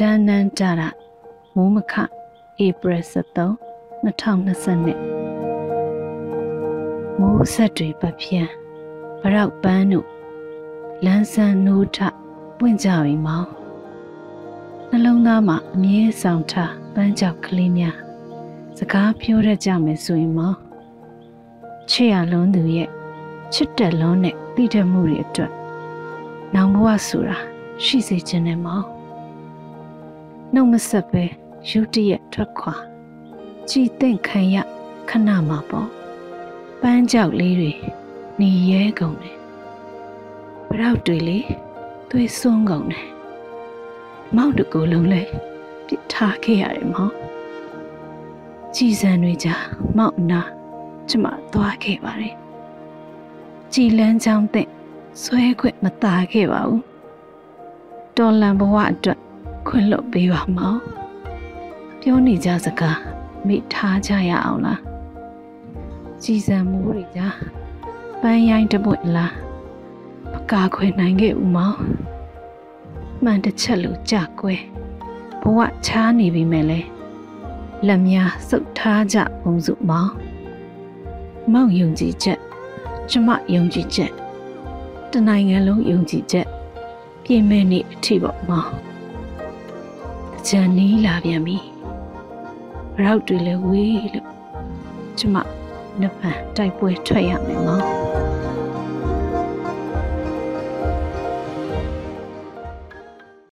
တန်းနန်းကြတာမိုးမခဧပြီ23 2020မိုးဆက်တွေပပြန်းဗရောက်ပန်းတို့လန်းဆန်းနိုးထပွင့်ကြပြီမောင်နှလုံးသားမှာအမြဲဆောင်ထားပန်းကြောက်ကလေးများစကားပြောရကြမယ်ဆိုရင်မောင်ချစ်ရလွန်းသူရဲ့ချစ်တက်လွန်းတဲ့သိတတ်မှုတွေအတွက်နောင်ဘဝဆိုတာရှိစေခြင်းနဲ့မောင် နှုတ်မဆက်ပဲရုတ်တရက်ထွက်ခွာကြည်တဲ့ခံရခဏမှာပေါ့ပန်းကြောက်လေးတွေနေရဲကုန်တယ်ပရောက်တွေလေသွေးစွန်းကုန်တယ်မောက်တကူလုံးလဲပြစ်ထားခဲ့ရတယ်မောင်ကြည်စံတွေကြာမောက်နာကျမသွားခဲ့ပါတယ်ကြည်လန်းချောင်းတဲ့ဆွဲခွက်မตาခဲ့ပါဘူးတော်လန်ဘဝအတွက် ခွင့်လွတ်ပေးပါမောင်ပြောနေကြစကားမိထားကြရအောင်လားကြည်စံမိုးတွေကြာပန်းရိုင်းတပွင့်လားပကာခွေနိုင်ခဲ့ဦးမောင်မှန်တစ်ချက်လို့ကြကွဲဘဝချားနေပြီမဲ့လေလက်များစုပ်ထားကြပုံစုမောင်မောင်ယုံကြည်ချက်ကျမယုံကြည်ချက်တနိုင်ငံလုံးယုံကြည်ချက်ပြင်မဲ့နေအထိပေါ့မောင် ကြံနီးလာပြန်ပြီရောက်တွေလဲဝေးလို့ကျမနှစ်ဖန်တိုက်ပွဲထွက်ရမယ်မောင်